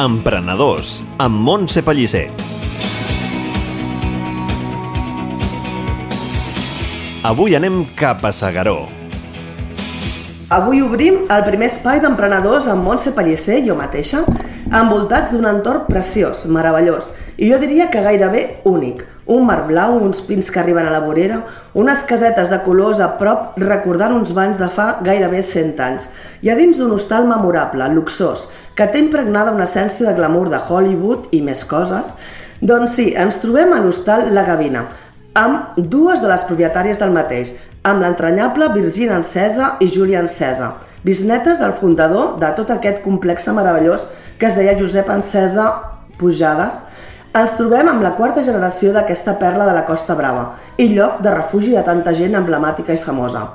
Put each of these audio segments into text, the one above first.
Emprenedors, amb Montse Pellicer. Avui anem cap a Sagaró. Avui obrim el primer espai d'emprenedors amb Montse Pellicer, jo mateixa, envoltats d'un entorn preciós, meravellós, i jo diria que gairebé únic. Un mar blau, uns pins que arriben a la vorera, unes casetes de colors a prop recordant uns banys de fa gairebé 100 anys. I a dins d'un hostal memorable, luxós, que té impregnada una essència de glamour de Hollywood i més coses, doncs sí, ens trobem a l'hostal La Gavina, amb dues de les propietàries del mateix, amb l'entranyable Virginia Encesa i Júlia Encesa, bisnetes del fundador de tot aquest complex meravellós que es deia Josep Encesa Pujades. Ens trobem amb la quarta generació d'aquesta perla de la Costa Brava i lloc de refugi de tanta gent emblemàtica i famosa.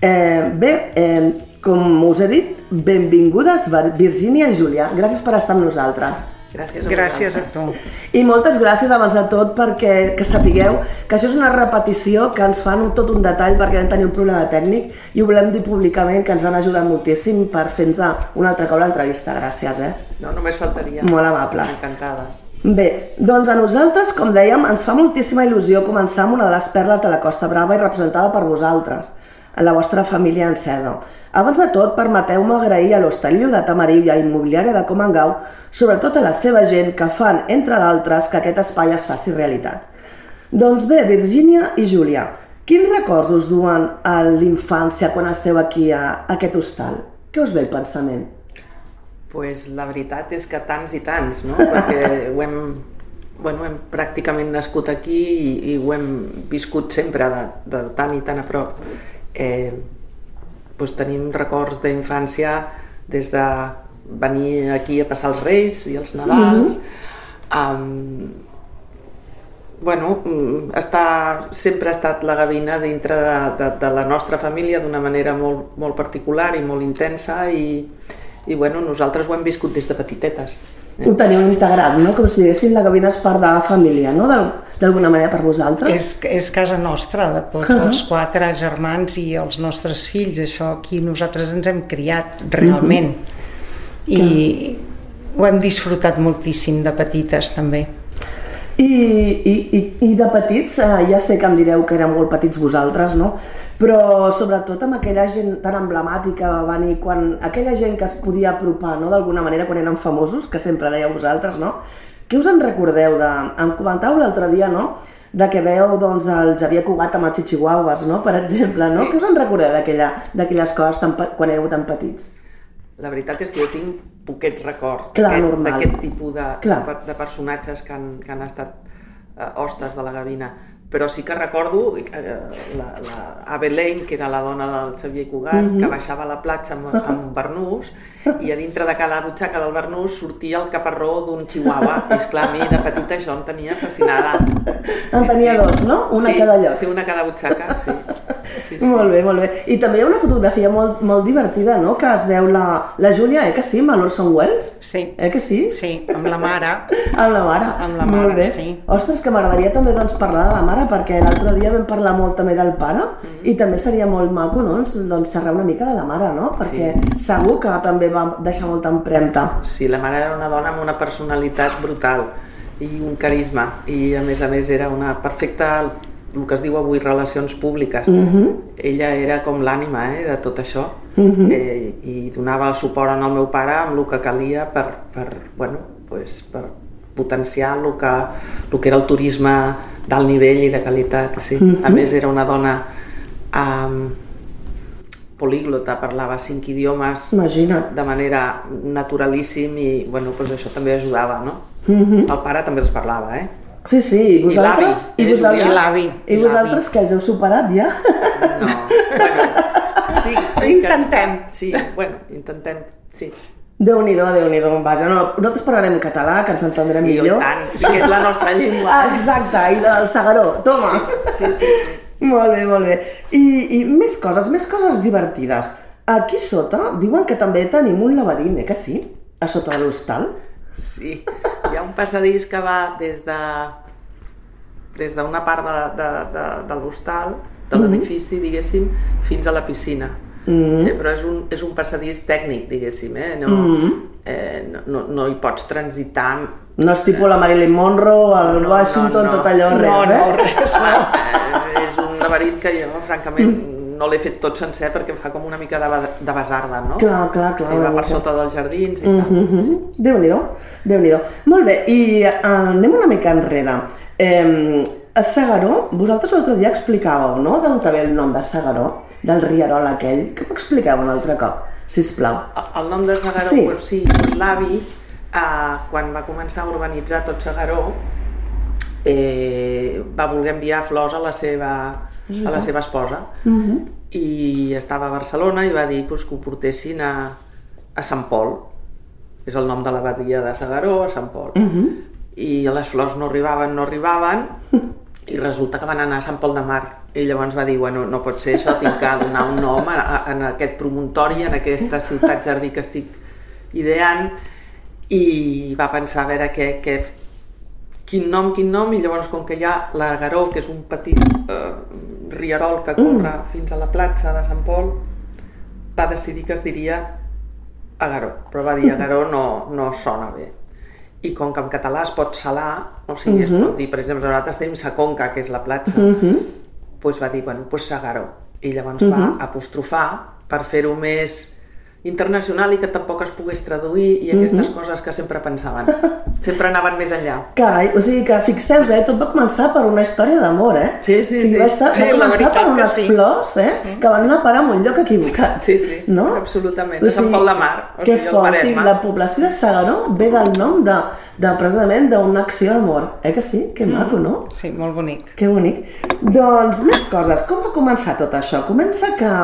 Eh, bé, eh, com us he dit, benvingudes Virginia i Júlia. Gràcies per estar amb nosaltres. Gràcies a Gràcies a tu. I moltes gràcies abans de tot perquè que sapigueu que això és una repetició que ens fan tot un detall perquè vam tenir un problema tècnic i ho volem dir públicament que ens han ajudat moltíssim per fer-nos una altra cop l'entrevista. Gràcies, eh? No, només faltaria. Molt amables. Encantada. Bé, doncs a nosaltres, com dèiem, ens fa moltíssima il·lusió començar amb una de les perles de la Costa Brava i representada per vosaltres, la vostra família encesa. Abans de tot, permeteu-me agrair a l'Hostalio de Tamarilla Immobiliària de Comangau, sobretot a la seva gent que fan, entre d'altres, que aquest espai es faci realitat. Doncs bé, Virgínia i Júlia, quins records us duen a l'infància quan esteu aquí a, a aquest hostal? Què us ve el pensament? Pues la veritat és que tants i tants, no? Perquè ho hem, bueno, hem pràcticament nascut aquí i, i ho hem viscut sempre de, de tant i tan a prop. Eh, doncs tenim records d'infància des de venir aquí a passar els Reis i els Nadals. Mm -hmm. um, bueno, està, sempre ha estat la gavina dintre de, de, de la nostra família d'una manera molt, molt particular i molt intensa i, i bueno, nosaltres ho hem viscut des de petitetes. Ho teniu integrat, no? Com si diguéssim la gavina és part de la família, no? D'alguna manera per vosaltres? És, és casa nostra, de tots, uh -huh. els quatre germans i els nostres fills. Això aquí nosaltres ens hem criat realment. Uh -huh. I ho hem disfrutat moltíssim de petites també. I, i, i, i de petits, eh, ja sé que em direu que eren molt petits vosaltres, no? però sobretot amb aquella gent tan emblemàtica va venir quan aquella gent que es podia apropar no? d'alguna manera quan eren famosos, que sempre dèieu vosaltres, no? Què us en recordeu? De... Em comentàveu l'altre dia, no?, de que veu doncs, el Xavier Cugat amb els Chichihuahuas, no?, per exemple, sí. no? Què us en recordeu d'aquelles coses tan, quan éreu tan petits? La veritat és que jo tinc poquets records d'aquest tipus de, de, de personatges que han, que han estat eh, hostes de la gavina però sí que recordo eh, la, la Abelaine, que era la dona del Xavier Cugat, mm -hmm. que baixava a la platja amb, amb un barnús i a dintre de cada butxaca del barnús sortia el caparró d'un chihuahua. I esclar, a mi de petita això em tenia fascinada. En sí, tenia sí. dos, no? Una sí, cada lloc. Sí, una cada butxaca, sí. Sí, sí. Molt bé, molt bé. I també hi ha una fotografia molt, molt divertida, no?, que es veu la, la Júlia, eh, que sí, amb l'Orson Welles? Sí. Eh, que sí? Sí, amb la mare. amb la mare. Amb la molt mare, bé. sí. Ostres, que m'agradaria també doncs, parlar de la mare, perquè l'altre dia vam parlar molt també del pare, mm -hmm. i també seria molt maco, doncs, doncs xerrar una mica de la mare, no? Perquè sí. segur que també va deixar molta empremta. Sí, la mare era una dona amb una personalitat brutal i un carisma, i a més a més era una perfecta el que es diu avui relacions públiques. Uh -huh. Ella era com l'ànima eh, de tot això uh -huh. eh, i donava el suport al meu pare amb el que calia per, per, bueno, pues, per potenciar el que, el que era el turisme d'alt nivell i de qualitat. Sí. Uh -huh. A més, era una dona um, políglota, parlava cinc idiomes Imagina't. de manera naturalíssim i bueno, pues això també ajudava. No? Uh -huh. El pare també els parlava, eh? Sí, sí, i vosaltres... I vosaltres, I l'avi. I vosaltres que els heu superat ja? No, sí, sí. Intentem. Que, sí, bueno, intentem, sí. Déu-n'hi-do, déu nhi déu Vaja, no, nosaltres parlarem en català, que ens entendrem sí, millor. Sí, tant, que és la nostra llengua. Ah, exacte, i del Segaró, toma. Sí, sí, sí. Molt bé, molt bé. I, I més coses, més coses divertides. Aquí sota diuen que també tenim un laberint, eh, que sí? A sota de l'hostal. Sí, hi ha un passadís que va des de des d'una part de, de, de, de l'hostal, de l'edifici, mm -hmm. diguéssim, fins a la piscina. Mm. Eh, però és un, és un passadís tècnic, diguéssim, eh? No, mm. eh, no, no, no hi pots transitar... No és tipus la Marilyn Monroe, el no, Washington, no, no. tot allò, res, no, eh? no, res, no. Eh, és un laberint que jo, francament, mm. No l'he fet tot sencer perquè em fa com una mica de, de basarda, no? Clar, clar, clar. Que va per sota dels jardins i Mm tal. -hmm. Déu-n'hi-do, déu nhi déu Molt bé, i uh, anem una mica enrere. Eh, a Sagaró, vosaltres l'altre dia explicàveu, no?, d'on ve el nom de Sagaró, del rierol aquell. Que m'ho expliqueu un altre cop, sisplau. El nom de Segaró, Sí. sí, pues, sí l'avi, eh, quan va començar a urbanitzar tot Segaró, eh, va voler enviar flors a la seva, a la seva esposa. Mm -hmm. I estava a Barcelona i va dir pues, que ho portessin a, a Sant Pol. És el nom de l'abadia de Segaró, a Sant Pol. Mm -hmm. I les flors no arribaven, no arribaven, i resulta que van anar a Sant Pol de Mar. I llavors va dir, bueno, no pot ser això, tinc que donar un nom a, a, en aquest promontori, en aquesta ciutat jardí que estic ideant, i va pensar a veure què, què, quin nom, quin nom, i llavors com que hi ha l'Agaró, que és un petit eh, rierol que corre fins a la platja de Sant Pol, va decidir que es diria Agaró, però va dir Agaró no, no sona bé. I com que en català es pot salar, o sigui, es pot dir, per exemple, nosaltres tenim sa conca, que és la platja, doncs va dir, bueno, doncs Sagaró. I llavors va apostrofar per fer-ho més internacional i que tampoc es pogués traduir i aquestes coses que sempre pensaven. Sempre anaven més enllà. Carai, o sigui que fixeu eh, tot va començar per una història d'amor, eh? Sí, sí, o sigui, sí. Va, estar, Sí, va començar per unes sí. flors, eh? Que van anar a parar en un lloc equivocat. Sí, sí, no? absolutament. A Sant Pol de Mar, o que sigui, fort, o sigui, la població de Sagaró ve del nom de, de precisament d'una acció d'amor. Eh que sí? Que maco, no? Sí, molt bonic. Que bonic. Doncs més coses. Com va començar tot això? Comença que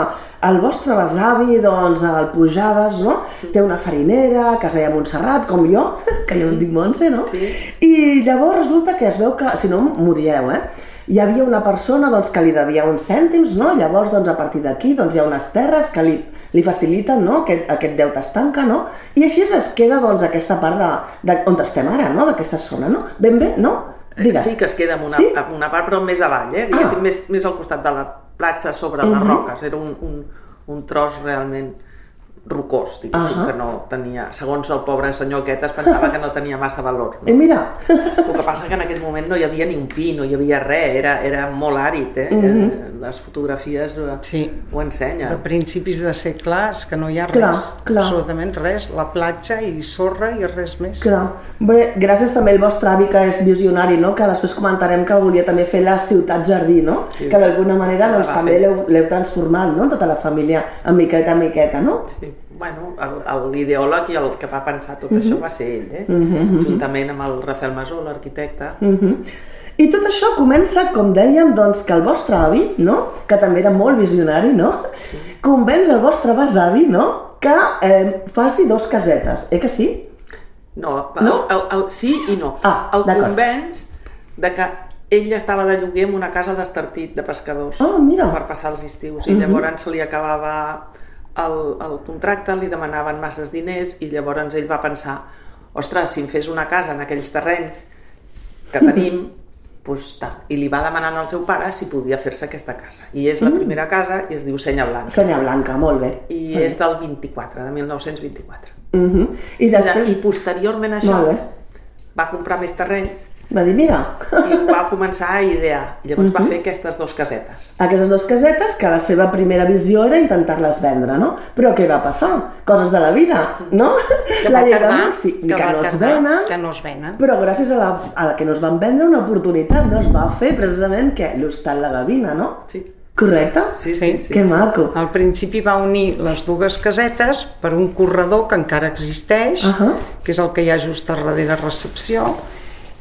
el vostre besavi, doncs, al Pujades, no? Té una farinera que es deia Montserrat, com jo, que jo em dic Montse, no? Sí. I llavors resulta que es veu que, si no m'ho dieu, eh? Hi havia una persona doncs, que li devia uns cèntims, no? Llavors, doncs, a partir d'aquí, doncs, hi ha unes terres que li, li faciliten, no? Aquest, aquest deute es tanca, no? I així es queda, doncs, aquesta part de, de on estem ara, no? D'aquesta zona, no? Ben bé, no? Digues. Sí que es queda amb una, Sí? amb una part, però més avall, eh? Diguéssim, Ah. més, més al costat de la platja sobre les roques. Era un, un, un tros realment rocós, diguéssim, Ahà. que no tenia... Segons el pobre senyor aquest es pensava que no tenia massa valor. Eh, No? mira, El que passa que en aquell moment no hi havia ni un pi, no hi havia res, era, era molt àrid, eh? eh? Les fotografies eh, Sí. ho ensenyen. De principis de segle és que no hi ha res, Clar, clar. absolutament res. La platja i sorra i res més. clar. Bé, gràcies també al vostre avi que és visionari, no? Que després comentarem que volia també fer la ciutat jardí, no? Sí. Que d'alguna manera doncs, també l'heu l'heu transformat, no? Tota la família, en miqueta en miqueta, no? Sí. Bueno, el- el- l'ideòleg i el que va pensar tot això va ser ell, eh? Juntament amb el Rafael Masó, l'arquitecte. Mhm. I tot això comença, com dèiem, doncs, que el vostre avi, no? que també era molt visionari, no? convenç el vostre besavi no? que eh, faci dos casetes, eh que sí? No, No? El, el, el, sí i no. Ah, el convenç de que ell estava de lloguer en una casa d'estartit de pescadors Ah, mira. per passar els estius i llavors se li acabava el, el contracte, li demanaven masses diners i llavors ell va pensar ostres, si em fes una casa en aquells terrenys que tenim doncs tal. I li va demanar al seu pare si podia fer-se aquesta casa. I és la primera casa i es diu Senya Blanca. Senya Blanca, molt bé. I és del 24, de 1924. Mhm. I després I posteriorment a això Molt va comprar més terrenys va dir, mira, i va començar a idear. I llavors va fer aquestes dues casetes. aquestes dues casetes que la seva primera visió era intentar-les vendre, no? Però què va passar? Coses de la vida, no? Que la llei de Murphy, que, va no es venen, Que no es venen. però gràcies a la, a la que no es van vendre una oportunitat, no? Es va fer precisament què? l'hostal La Gavina, no? Sí. Correcte? Sí, sí, Sí. Que maco. Al principi va unir les dues casetes per un corredor que encara existeix, Ahà. que és el que hi ha just a darrere recepció,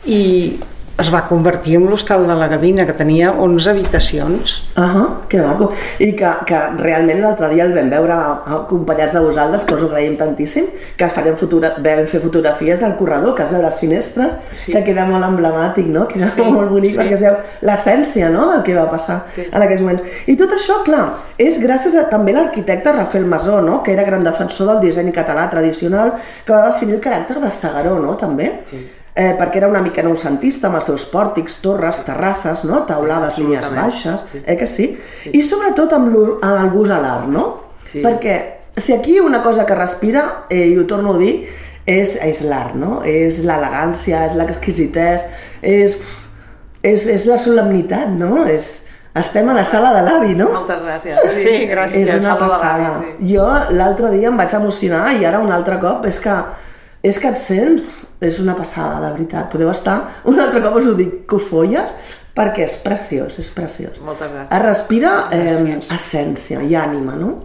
i es va convertir en l'hostal de la Gavina, que tenia 11 habitacions. Ah, que maco. I que, que realment l'altre dia el vam veure acompanyats de vosaltres, que us ho agraïm tantíssim, que farem fotogra vam fer fotografies del corredor, que es veu les finestres, Sí. que queda molt emblemàtic, no? Queda Sí, molt bonic sí. perquè es veu l'essència no? del que va passar Sí. en aquells moments. I tot això, clar, és gràcies a també l'arquitecte Rafael Masó, no? que era gran defensor del disseny català tradicional, que va definir el caràcter de Sagaró, no? també. Sí. Eh, perquè era una mica noucentista amb els seus pòrtics, torres, terrasses, no? taulades, línies baixes, Sí. eh que sí? Sí. I sobretot amb, amb el gust a l'art, no? Sí. Perquè si aquí una cosa que respira, eh, i ho torno a dir, és, és l'art, no? És l'elegància, és l'exquisitès, és, és, és la solemnitat, no? És, estem a la sala de l'avi, no? Moltes gràcies. Sí, gràcies. És una passada. sí. Jo l'altre dia em vaig emocionar i ara un altre cop és que és que et sents, és una passada, de veritat. Podeu estar, un altre cop us ho dic, cofolles, perquè és preciós, és preciós. Moltes gràcies. Es respira eh, essència i ànima, no?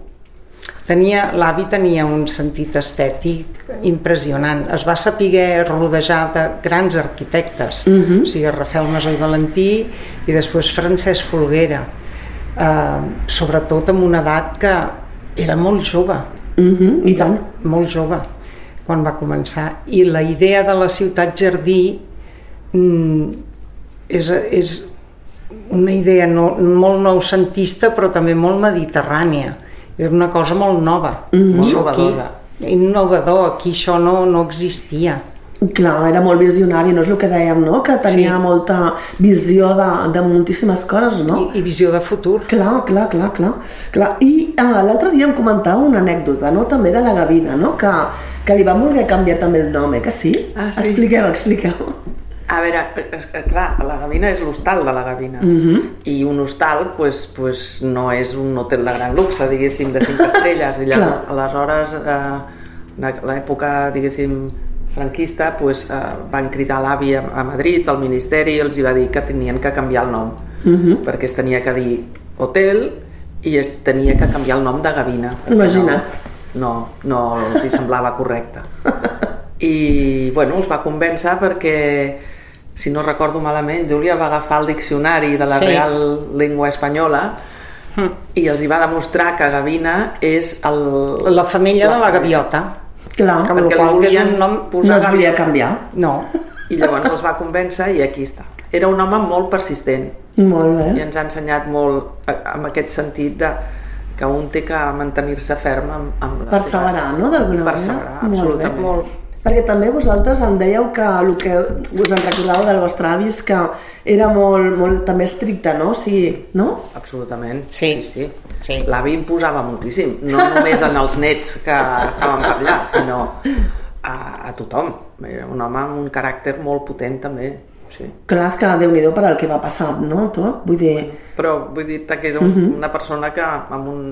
Tenia, l'avi tenia un sentit estètic impressionant. Es va saber rodejar de grans arquitectes, uh -huh. o sigui, Rafael Masó i Valentí i després Francesc Folguera, eh, sobretot amb una edat que era molt jove, Uh -huh, I tant. molt jove, quan va començar. I la idea de la ciutat jardí mm, és, és una idea no, molt noucentista però també molt mediterrània. Era una cosa molt nova. Mhm. Això Innovadora. Aquí, innovador, aquí això no, no existia. Clar, era molt visionari, no és el que dèiem, no? Que tenia Sí. molta visió de, de moltíssimes coses, no? I, I visió de futur. Clar, clar, clar, clar. clar. I ah, l'altre dia em comentava una anècdota, no? També de la Gavina, no? Que, que li van voler canviar també el nom, eh? Que sí? Ah, sí. Expliqueu, expliqueu. A veure, és que, clar, la Gavina és l'hostal de la Gavina. Mhm. I un hostal pues, pues, no és un hotel de gran luxe, diguéssim, de 5 estrelles. I llavors, aleshores, eh, l'època, diguéssim, franquista, pues, eh, van cridar l'avi a, a Madrid, al Ministeri, i els hi va dir que tenien que canviar el nom, Mhm. perquè es tenia que dir hotel i es tenia que canviar el nom de Gavina. Imagina't. No, no, no els hi semblava correcte. I, bueno, els va convèncer perquè, si no recordo malament, Júlia va agafar el diccionari de la Sí. Real Llengua Espanyola i els hi va demostrar que Gavina és el... La família La de la gaviota. Clar, Amb perquè qual és volien un nom... no posar es volia canviar. No, I llavors els va convèncer i aquí està. Era un home molt persistent Molt bé. i ens ha ensenyat molt eh, amb aquest sentit de que un té que mantenir-se ferm amb, amb les Perseverar, seves- no? D'alguna manera. Perseverar, Molt bé. absolutament. molt. Perquè també vosaltres em dèieu que el que us en recordàveu del vostre avi és que era molt, molt també estricte, no? O sigui, no? Absolutament. Sí. sí. Sí. L'avi imposava moltíssim, no només en els nets que estaven per allà, sinó a, a tothom. Era un home amb un caràcter molt potent també. Sí. Clar, és que déu nhi per al que va passar, no? Tot? Vull dir... Però vull dir-te que és un, Mhm. una persona que amb un,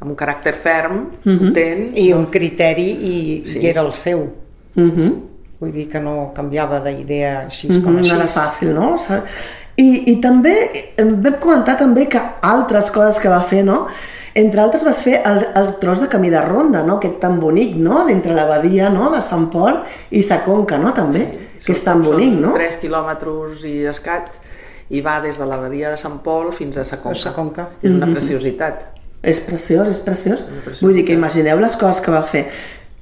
amb un caràcter ferm, potent, I un criteri i, Sí. i era el seu. Uh -huh. Vull dir que no canviava d'idea així Mm com -hmm, així. no era fàcil, no? I, I també vam comentar també que altres coses que va fer, no? Entre altres vas fer el, el tros de camí de ronda, no? Aquest tan bonic, no? D'entre l'abadia, no? De Sant Pol i Sa Conca, no? També, que és tan bonic, no? 3 quilòmetres i escaig i va des de l'abadia de Sant Pol fins a Sa Conca. Sa Conca. És Mhm. una preciositat. És preciós, és preciós. preciositat. Vull dir que imagineu les coses que va fer.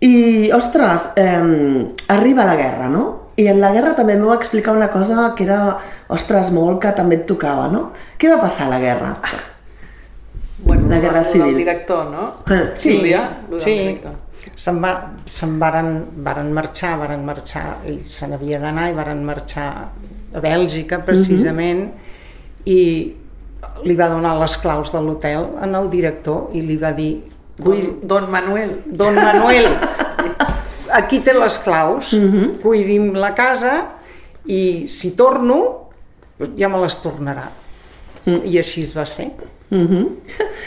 I, ostres, eh, arriba la guerra, no? I en la guerra també m'ho va explicar una cosa que era, ostres, molt que també et tocava, no? Què va passar a la guerra? Bueno, La guerra civil. del director, no? Eh, Sí, lo del sí. director. Se'n va, se'n varen, varen marxar, varen marxar, ell se n'havia d'anar i varen marxar a Bèlgica, precisament, i li va donar les claus de l'hotel en el director i li va dir Don, Don Manuel. Don Manuel, aquí té les claus, cuidi'm la casa i si torno ja me les tornarà. I així es va ser. Uh -huh.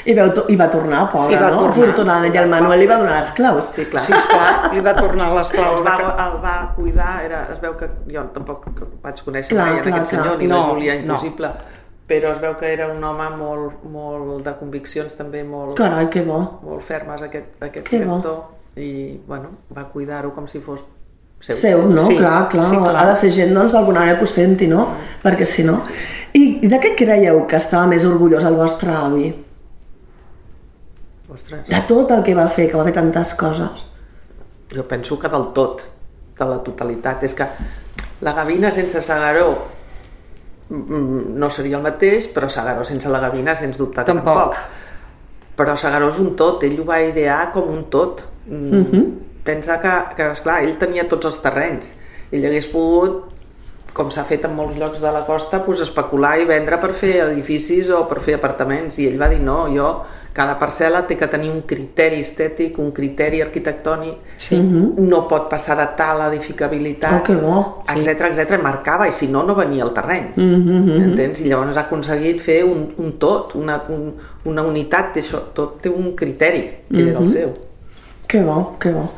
I, veu, to- I va tornar, pobre, Sí, va no? tornar. Afortunadament, i el Manuel li va donar les claus. Sí, clar. Sí, esclar, li va tornar les claus. El va, el va cuidar, era, es veu que jo tampoc vaig conèixer Clar, mai en clar, aquest clar. senyor, ni No, la Júlia, no. Però es veu que era un home molt, molt de conviccions també molt, Carai, que bo. molt fermes aquest, aquest Que bo. director i bueno, va cuidar-ho com si fos seu. Seu, no? Sí, clar, clar, sí, clar. Ha de ser gent, doncs, d'alguna manera que ho senti, no? Perquè si no... I, I de què creieu que estava més orgullós el vostre avi? Ostres, De tot el que va fer, que va fer tantes coses. jo penso que del tot, de la totalitat. És que la Gavina sense Sagaró no seria el mateix, però Sagaró sense la Gavina, sens dubte que Tampoc. tampoc. Però Sagaró és un tot, ell ho va idear com un tot. Mm, Pensa que, que, esclar, ell tenia tots els terrenys. Ell hagués pogut com s'ha fet en molts llocs de la costa, doncs especular i vendre per fer edificis o per fer apartaments. I ell va dir, no, jo, cada parcel·la té que tenir un criteri estètic, un criteri arquitectònic, Sí. no pot passar de tal edificabilitat, Oh, que bo. etc etc marcava, i si no, no venia al terreny. Mhm, Entens? I llavors ha aconseguit fer un, un tot, una, un, una unitat, això, tot té un criteri, que era Mhm. el seu. Que bo, que bo,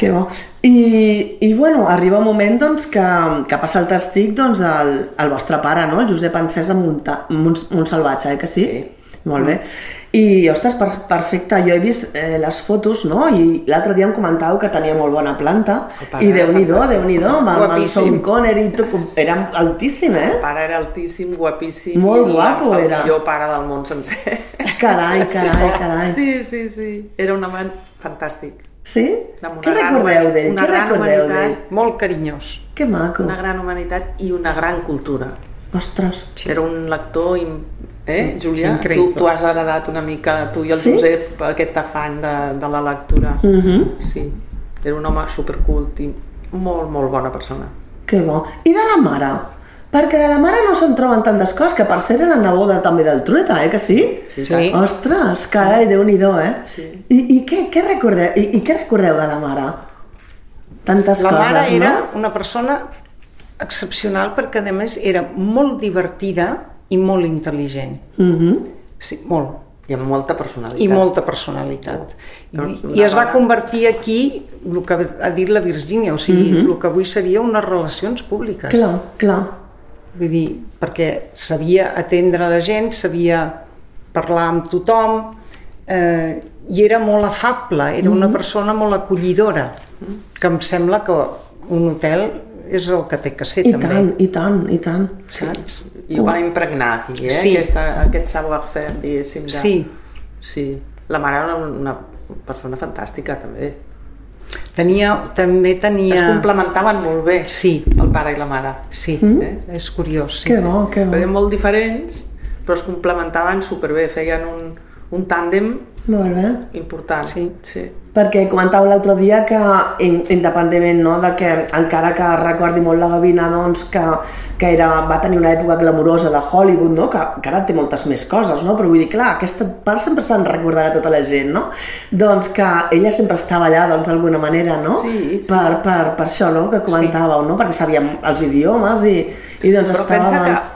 que bo. I, i bueno, arriba un moment doncs, que, que passa el testic doncs, el, el vostre pare, no? el Josep Encès en Monta, Mont, Montsalvatge, eh que sí? Sí. Molt bé. I, ostres, per, perfecte, jo he vist eh, les fotos, no? I l'altre dia em comentàveu que tenia molt bona planta. I déu-n'hi-do, déu-n'hi-do, amb, amb el. Sean Connery tot, era altíssim, eh? El pare era altíssim, guapíssim. Molt guapo el, era. El millor pare del món sencer. Carai, carai, carai. Sí, sí, sí. Era un home fantàstic. Sí? Què recordeu d'ell? una Què gran recordeu humanitat. Molt carinyós. Que maco. Una gran humanitat i una gran cultura. Ostres. Sí. Era un lector... Eh, Julià? Sí, increïble. tu, tu has heredat una mica, tu i el Sí? Josep, aquest afany de, de la lectura. Mhm. Sí. Era un home supercult i molt, molt bona persona. Que bo. I de la mare? Perquè de la mare no se'n troben tantes coses, que per ser era la neboda també del Trueta, eh, que sí? Sí, Sí. Ostres, carai, déu-n'hi-do, eh? Sí. I, i què, què recordeu, i, i què recordeu de la mare? Tantes La coses, mare era no? una persona excepcional perquè a més era molt divertida i molt intel·ligent. Mhm. Sí, molt. I amb molta personalitat. I molta personalitat. I, Una I es va convertir aquí, el que ha dit la Virgínia, o sigui, el que avui seria unes relacions públiques. Clar, clar. Vull dir, perquè sabia atendre la gent, sabia parlar amb tothom, eh, i era molt afable, era una persona molt acollidora, que em sembla que un hotel és el que té que ser I també. tant, i tant, i tant. Saps? I ho va impregnar aquí, eh? Sí. Aquesta, aquest savoir-faire, diguéssim. De... Sí, Sí. La mare era una, una persona fantàstica, també. Tenia, també tenia... Es complementaven molt bé, Sí. el pare i la mare. Sí, Mm. és curiós. Sí. Que bo, que bo. Eren molt diferents, però es complementaven superbé, feien un, un tàndem Molt bé. important. Sí. sí. Perquè comentàveu l'altre dia que, in- independentment no, de que encara que recordi molt la Gavina doncs, que, que era, va tenir una època glamurosa de Hollywood, no? que, que ara té moltes més coses, no? però vull dir, clar, aquesta part sempre se'n recordarà tota la gent, no? doncs que ella sempre estava allà doncs, d'alguna manera, no? Sí, sí. Per, per, per això no? que comentàveu, no? perquè sabíem els idiomes i, i doncs Però estava... pensa que doncs...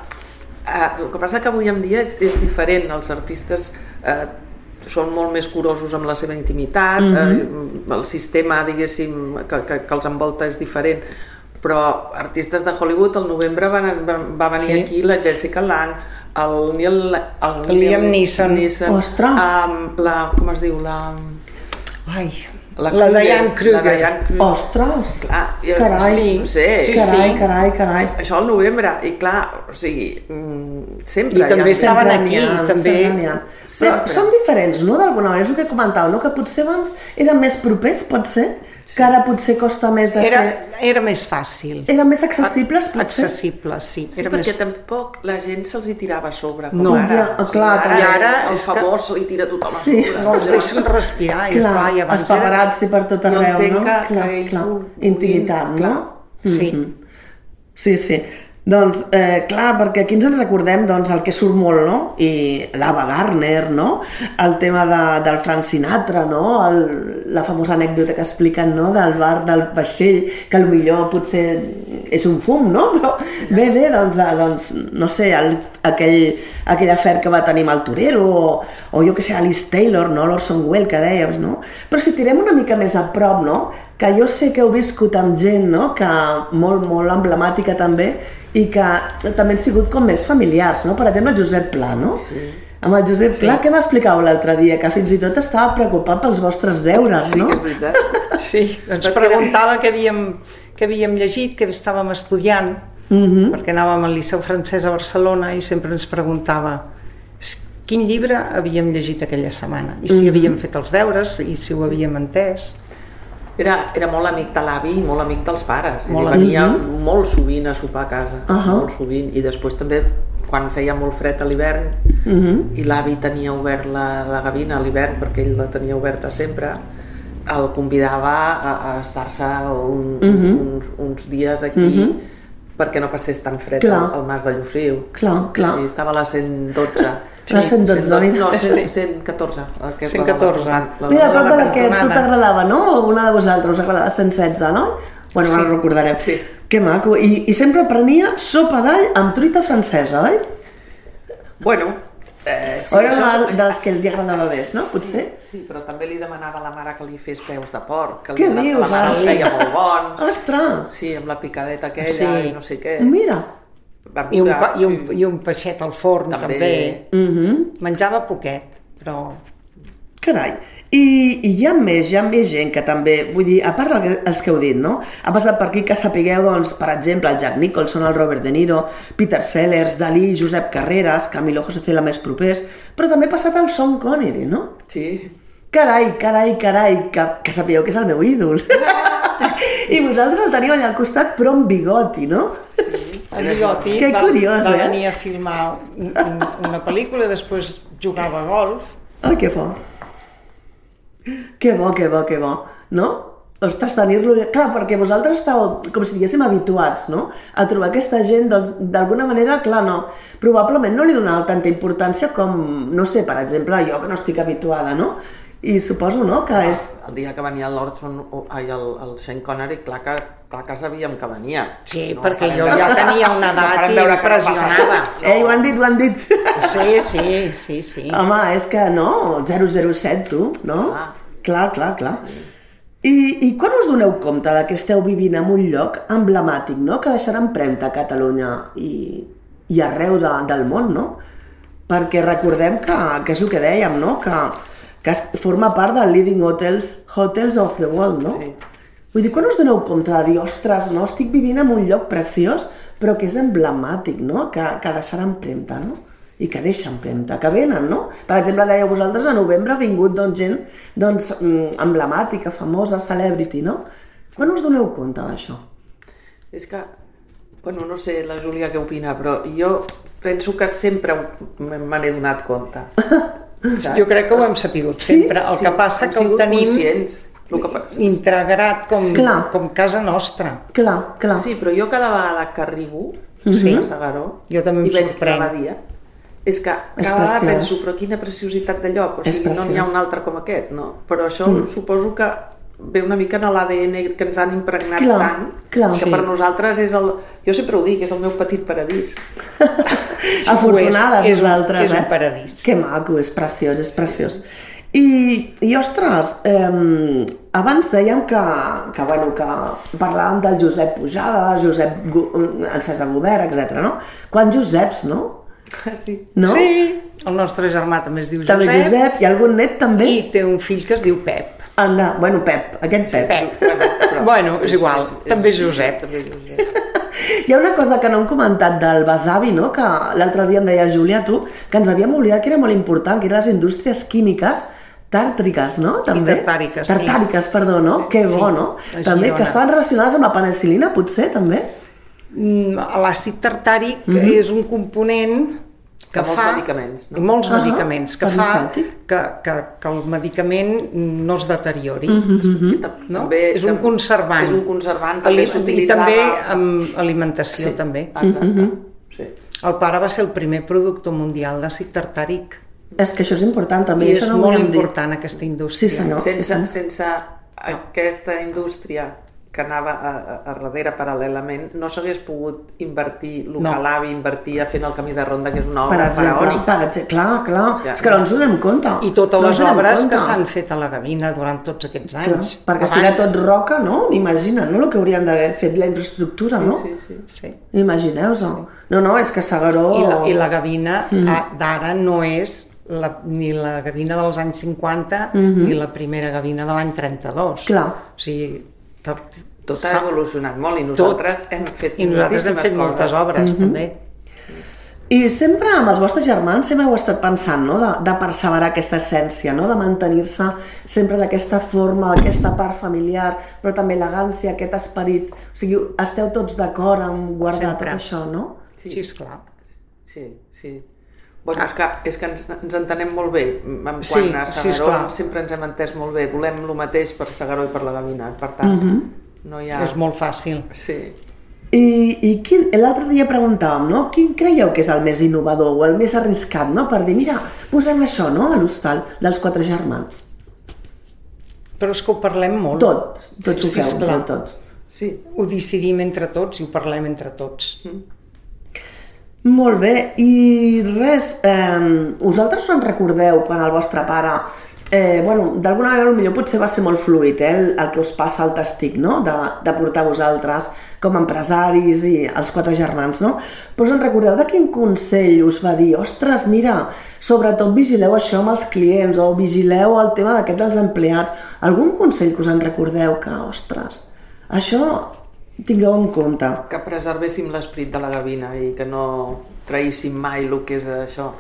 eh, el que passa que avui en dia és, és diferent, els artistes eh, són molt més curosos amb la seva intimitat, mm -hmm. eh, el sistema, diguéssim, que, que, que els envolta és diferent, però artistes de Hollywood al novembre van, va, va venir Sí. aquí la Jessica Lange, el Neil... El, El Liam Neeson. Ostres. Um, la, com es diu? La, Ai, la, la, Diane Kruger. La Diane Kruger. Ostres! Clar, jo, Carai. sí, no sé, Sí, carai, sí. carai, carai. això al novembre, i clar, o sigui, mm, sempre I també ha... estaven aquí, ha, també. Però són diferents, no? D'alguna manera, és el que comentàveu, no? Que potser abans eren més propers, pot ser? Que ara potser costa més de Era, ser... era més fàcil. Eren més accessibles, potser? Accessible, sí. Sí, era perquè més... tampoc la gent se'ls hi tirava a sobre, com No. ara. Ja, clar, ara, també. ara el que- famós se li tira tothom a Sí. sobre. No els deixen respirar. I, Clar, esclar, i abans els paparazzi per tot Jo arreu, entenc no? que- que clar, ells clar. Intimitat, no? clar. Sí. Mhm. Sí, sí. Doncs, eh, clar, perquè aquí ens en recordem doncs, el que surt molt, no? I l'Ava Gardner, no? El tema de, del Frank Sinatra, no? El, la famosa anècdota que expliquen, no? Del bar del vaixell, que millor potser és un fum, no? Però bé, bé, doncs, eh, doncs no sé, el, aquell, aquell afer que va tenir amb el torero, o, o jo que sé, Alice Taylor, no? L'Orson Welles, que dèiem, no? Però si tirem una mica més a prop, no? Que jo sé que heu viscut amb gent, no? Que molt, molt emblemàtica també, i que també han sigut com més familiars, no? Per exemple, Josep Pla, no? Sí. Amb el Josep Pla, què m'explicàveu l'altre dia? Que fins i tot estava preocupat pels vostres deures, Sí, no? que és veritat. Sí, ens preguntava què havíem, què havíem llegit, què estàvem estudiant, Mhm. perquè anàvem al Liceu Francès a Barcelona i sempre ens preguntava quin llibre havíem llegit aquella setmana i si havíem fet els deures i si ho havíem entès. Era, era molt amic de l'avi i molt amic dels pares. Molt Molt venia molt sovint a sopar a casa, Ahà. molt sovint. I després també, quan feia molt fred a l'hivern, Mhm. i l'avi tenia obert la, la gavina a l'hivern, perquè ell la tenia oberta sempre, el convidava a, a estar-se un, Mhm. uns, uns dies aquí perquè no passés tan fred Clar. al, al mas de Llofriu. Clar, clar. Sí, estava a la 112. La 112, mira. No, Sí. 114. La que, 114. La, la, Mira, la, prop de la que a tu t'agradava, no? O una de vosaltres us agradava 116, no? Bueno, ara ho recordarem. Sí. Que maco. I, I sempre prenia sopa d'all amb truita francesa, oi? Bueno, eh, sí, o era això... una de les que li agradava més, no? Potser? Sí, però també li demanava a la mare que li fes peus de porc, que Què li, dius, la mare els feia molt bons. Ostres! Sí, amb la picadeta aquella Sí. i no sé què. Mira. I un, pa, i, un, sí. I un peixet al forn, També. també. Mhm. Menjava poquet, però... Carai. I, I hi ha més, hi ha més gent que també, vull dir, a part dels que heu dit, no? Ha passat per aquí que sapigueu, doncs, per exemple, el Jack Nicholson, el Robert De Niro, Peter Sellers, Dalí, Josep Carreras, Camilo José Cela més propers, però també ha passat el Sean Connery, no? Sí, Carai, carai, carai, que, que sapigueu que és el meu ídol. I vosaltres el teniu allà al costat, però amb bigoti, no? El bigoti Que va, curiós, va eh? venir a filmar un, un, una pel·lícula, després jugava a golf. Ai, que bo. Que bo, que bo, que bo, no? Ostres, tenir-lo... Clar, perquè vosaltres estàu, com si diguéssim, habituats, no? A trobar aquesta gent, doncs, d'alguna manera, clar, no. Probablement no li donava tanta importància com, no sé, per exemple, jo que no estic habituada, no? I suposo, no?, que és... el dia que venia l'Orson, ai, el, el Sean Connery, clar que, clar que sabíem que venia. Sí, No perquè jo veure- ja tenia una no edat no passa impressionada. res. Ei, ho han dit, ho han dit. Sí, sí, sí, sí. Home, és que no, 007, tu, no? Ah. Clar, clar, clar. I, I quan us doneu compte de que esteu vivint en un lloc emblemàtic, no?, que deixarà empremta a Catalunya i, i arreu de, del món, no? Perquè recordem que, que és el que dèiem, no?, que, que forma part del Leading Hotels, Hotels of the World, no? Sí. Vull dir, quan us doneu compte de dir, ostres, no, estic vivint en un lloc preciós, però que és emblemàtic, no?, que, que deixarà empremta, no? i que deixa empremta, que venen, no? Per exemple, dèieu vosaltres, a novembre ha vingut doncs, gent doncs, mm, emblemàtica, famosa, celebrity, no? Quan us doneu compte d'això? És que, bueno, no sé la Júlia què opina, però jo penso que sempre me n'he donat compte. Saps? Jo crec que ho hem sapigut Sí, sempre. El Sí, que passa que ho tenim conscients. El que passa, integrat com, Clar. com casa nostra. Clar, clar. Sí, però jo cada vegada que arribo Sí. a Segaró Jo també em i veig sorprèn. l'abadia, és que És cada vegada penso, però quina preciositat de lloc, o És sigui, no n'hi ha un altre com aquest, no? Però això mm. suposo que ve una mica en l'ADN que ens han impregnat Clar, tant, clar. que Sí. per nosaltres és el... Jo sempre ho dic, és el meu petit paradís. Afortunades és. És un- vosaltres, és un eh? paradís. Que maco, és preciós, és preciós. I, i ostres, eh, abans dèiem que, que, bueno, que parlàvem del Josep Pujada, Josep, Gu- el César Gobert, etc. no? Quan Joseps, no? Sí. No? Sí, el nostre germà també es diu També Josep. Josep, i algun net també? I té un fill que es diu Pep. Anda, bueno, Pep, aquest Pep. Pep. Però Bueno, és igual, també és Josep. També és Josep. Hi ha una cosa que no hem comentat del besavi, no? que l'altre dia em deia Júlia, tu, que ens havíem oblidat que era molt important, que eren les indústries químiques tàrtriques, no? També? tartàriques, sí. Tartàriques, perdó, no? Que bo, no? a També, que estaven relacionades amb la penicil·lina, potser, també? Mm, L'àcid tartàric és un component que De molts fa... medicaments, no? I molts Ah, medicaments, que fa que, que, que el medicament no es deteriori. I tam- No? també, és un conservant. És un conservant, també Ali- I també amb alimentació, Sí, també. Exacte. sí. El pare va ser el primer productor mundial d'àcid tartàric. És que això és important, també, I i és això no molt havíem dit. important, aquesta indústria. Sí, senyor. sense, sí, senyor. sense aquesta indústria que anava a, a, a darrere paral·lelament, no s'hagués pogut invertir el No. que l'avi invertia fent el camí de ronda, que és una Per obra exemple, faraònica. per exemple, clar, clar, Ja, és que no ens donem compte. I totes no les obres que s'han fet a la Gavina durant tots aquests Clar, anys. perquè si era tot roca, no? Imagina't, no? El que haurien d'haver fet la infraestructura, no? Sí, sí, sí. Sí. Imagineu-vos. No, no, és que Segaró... I la, i la gavina Mm. d'ara no és la, ni la gavina dels anys 50 Mhm. ni la primera gavina de l'any 32. Clar. O sigui, tot, Tot ha evolucionat molt i nosaltres hem fet I nosaltres hem fet moltes obres, Mhm. també. I sempre amb els vostres germans sempre heu estat pensant no? de, de perseverar aquesta essència, no? de mantenir-se sempre d'aquesta forma, d'aquesta part familiar, però també elegància, aquest esperit. O sigui, esteu tots d'acord en guardar Sempre. tot això, no? Sí, sí esclar. Sí, sí. Bueno, és que, és que ens, ens entenem molt bé. En quant Sí, a sí, Segaró esclar. sempre ens hem entès molt bé. Volem el mateix per Segaró i per la Gavina. Per tant, Mhm. no hi ha... És molt fàcil. Sí. I, i quin, l'altre dia preguntàvem, no? Quin creieu que és el més innovador o el més arriscat, no? Per dir, mira, posem això, no?, a l'hostal dels quatre germans. Però és que ho parlem molt. Tots, tots ho Sí, feu, esclar. entre tots. Sí, Ho decidim entre tots i ho parlem entre tots. Molt bé, i res, eh, vosaltres us en recordeu quan el vostre pare, eh, bueno, d'alguna manera potser potser va ser molt fluid, eh, el, el que us passa al testic, no?, de, de portar vosaltres com a empresaris i els quatre germans, no? Però us en recordeu de quin consell us va dir, ostres, mira, sobretot vigileu això amb els clients o vigileu el tema d'aquest dels empleats. Algun consell que us en recordeu que, ostres, això tingueu en compte. que preservéssim l'esperit de la gavina i que no traïssim mai el que és això.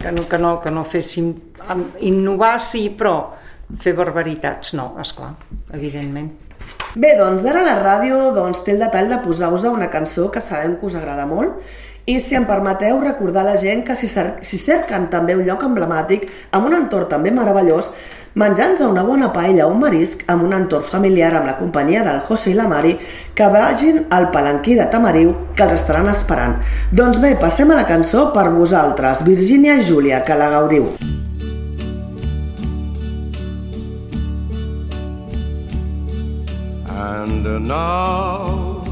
Que no, que no, que no féssim... Innovar sí, però fer barbaritats no, esclar, evidentment. Bé, doncs ara la ràdio doncs, té el detall de posar-vos una cançó que sabem que us agrada molt i si em permeteu recordar a la gent que si, cer si cerquen també un lloc emblemàtic amb un entorn també meravellós menjant-se una bona paella o un marisc amb un entorn familiar amb la companyia del José i la Mari que vagin al palanquí de Tamariu que els estaran esperant. Doncs bé, passem a la cançó per vosaltres, Virgínia i Júlia, que la gaudiu. And now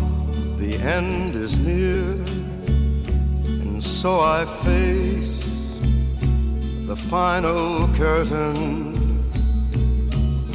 the end is near, and so I face the final curtain.